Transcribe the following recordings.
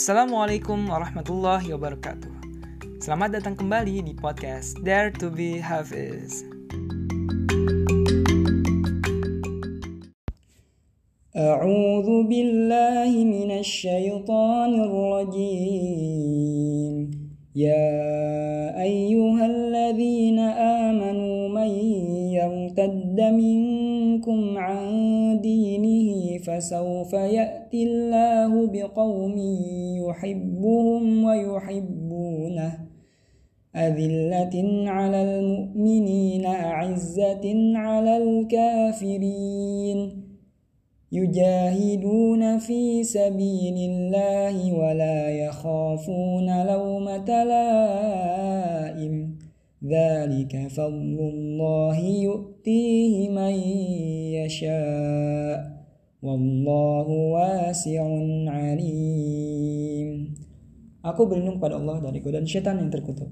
Assalamualaikum warahmatullahi wabarakatuh. Selamat datang kembali di podcast Dare to be Hafiz. أعوذ بالله من الشيطان الرجيم يا أيها الذين آمنوا من يرتد منكم عن دينه فسوف يأتي الله بقوم يحبهم ويحبونه. أذلة على المؤمنين أعزة على الكافرين. يجاهدون في سبيل الله ولا يخافون لومة لائم. ذلك فضل الله يؤتيه من يشاء والله واسع عليم Aku berlindung pada Allah dari godaan setan yang terkutuk.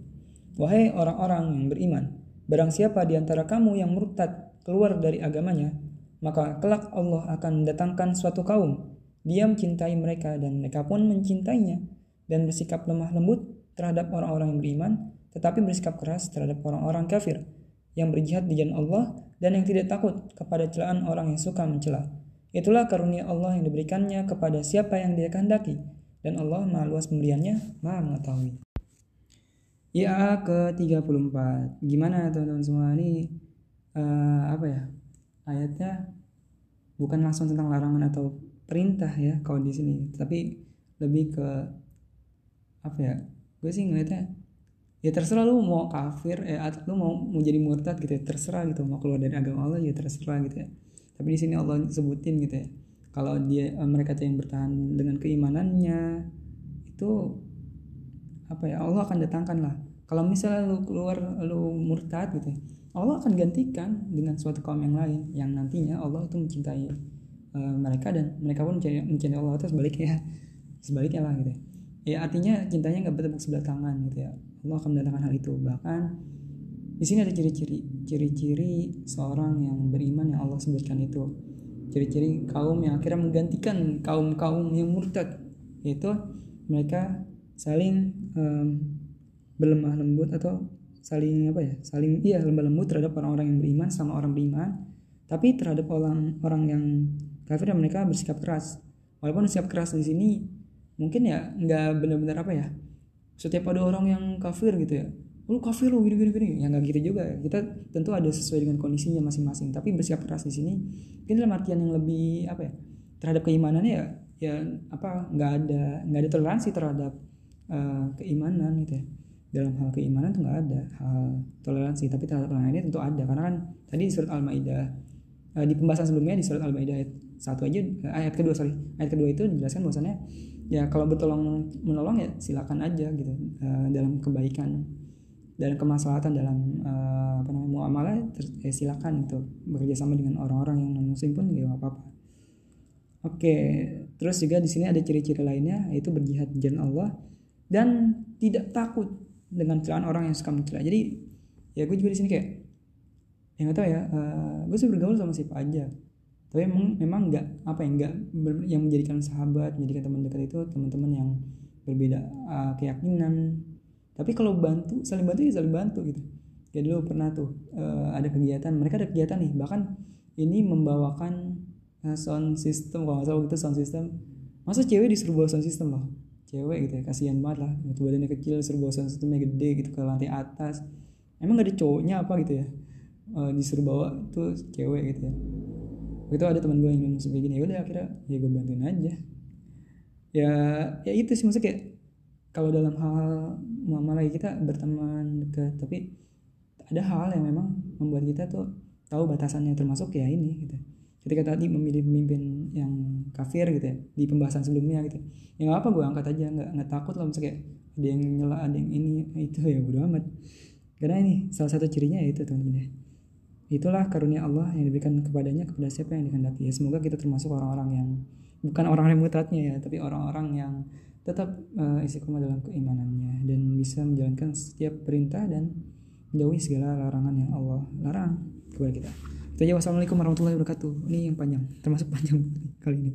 Wahai orang-orang yang beriman, barang siapa di antara kamu yang murtad keluar dari agamanya, maka kelak Allah akan datangkan suatu kaum. Dia mencintai mereka dan mereka pun mencintainya dan bersikap lemah lembut terhadap orang-orang yang beriman, tetapi bersikap keras terhadap orang-orang kafir yang berjihad di jalan Allah dan yang tidak takut kepada celaan orang yang suka mencela. Itulah karunia Allah yang diberikannya kepada siapa yang dia kehendaki dan Allah maha luas pemberiannya, maha mengetahui. Ya ke-34. Gimana teman-teman semua ini uh, apa ya? Ayatnya bukan langsung tentang larangan atau perintah ya kalau di sini, tapi lebih ke apa ya? Gue sih ngeliatnya ya terserah lu mau kafir eh atau lu mau mau jadi murtad gitu ya terserah gitu. Mau keluar dari agama Allah ya terserah gitu ya. Tapi di sini Allah sebutin gitu ya. Kalau dia mereka tuh yang bertahan dengan keimanannya itu apa ya Allah akan datangkan lah. Kalau misalnya lu keluar lu murtad gitu ya, Allah akan gantikan dengan suatu kaum yang lain yang nantinya Allah itu mencintai uh, mereka dan mereka pun mencintai, mencintai Allah itu sebaliknya. Sebaliknya lah gitu ya, ya artinya cintanya nggak bertepuk sebelah tangan gitu ya. Allah akan mendatangkan hal itu. Bahkan di sini ada ciri-ciri ciri-ciri seorang yang beriman yang Allah sebutkan itu. Ciri-ciri kaum yang akhirnya menggantikan kaum-kaum yang murtad yaitu mereka saling um, berlemah lembut atau saling apa ya? Saling iya lemah lembut terhadap orang-orang yang beriman sama orang beriman tapi terhadap orang orang yang kafir dan mereka bersikap keras. Walaupun sikap keras di sini mungkin ya nggak benar-benar apa ya setiap ada orang yang kafir gitu ya lu kafir lu gini gini. Gini ya nggak gitu juga. Kita tentu ada sesuai dengan kondisinya masing-masing tapi bersikap keras di sini mungkin dalam artian yang lebih apa ya terhadap keimanannya ya ya apa nggak ada nggak ada toleransi terhadap uh, keimanan gitu ya. Dalam hal keimanan tuh nggak ada hal toleransi tapi terhadap orang lainnya tentu ada. Karena kan tadi di surat al-maidah uh, di pembahasan sebelumnya di surat al-maidah ayat satu aja uh, ayat kedua sorry ayat kedua itu dijelaskan bahwasannya ya kalau bertolong menolong ya silakan aja gitu uh, dalam kebaikan dalam kemaslahatan dalam uh, apa namanya muamalah ya silakan gitu. Bekerja sama dengan orang-orang yang non muslim pun nggak apa-apa. Oke terus juga di sini ada ciri-ciri lainnya yaitu berjihad jalan Allah dan tidak takut dengan celaan orang yang suka mencela. Jadi ya gue juga di sini kayak yang nggak tahu ya uh, gue sih bergaul sama siapa aja tapi memang memang nggak apa ya nggak yang menjadikan sahabat menjadikan teman dekat itu teman-teman yang berbeda uh, keyakinan. Tapi kalau bantu saling bantu ya saling bantu gitu. Ya dulu pernah tuh uh, ada kegiatan mereka ada kegiatan nih bahkan ini membawakan uh, sound system kalau nggak salah itu sound system. Masa cewek disuruh bawa sound system loh? Cewek gitu ya kasihan banget lah waktu badannya kecil suruh bawa sound systemnya gede gitu ke lantai atas. Emang gak ada cowoknya apa gitu ya? Uh, disuruh bawa tuh cewek gitu ya itu ada teman gue yang ngomong kayak gini ya udah akhirnya ya gue bantuin aja. Ya ya itu sih maksudnya kayak kalau dalam hal muamalah kita berteman dekat tapi ada hal yang memang membuat kita tuh tahu batasannya termasuk ya ini gitu. Ketika tadi memilih pemimpin yang kafir gitu ya di pembahasan sebelumnya gitu. Ya nggak apa gue angkat aja nggak nggak takut lah misalnya kayak ada yang nyela ada yang ini itu ya bodo amat. Karena ini salah satu cirinya ya itu teman-teman ya itulah karunia Allah yang diberikan kepadanya kepada siapa yang dikehendaki ya semoga kita termasuk orang-orang yang bukan orang yang mutadnya ya tapi orang-orang yang tetap uh, istiqomah dalam keimanannya dan bisa menjalankan setiap perintah dan menjauhi segala larangan yang Allah larang kepada kita. Itu wassalamualaikum warahmatullahi wabarakatuh. Ini yang panjang, termasuk panjang kali ini.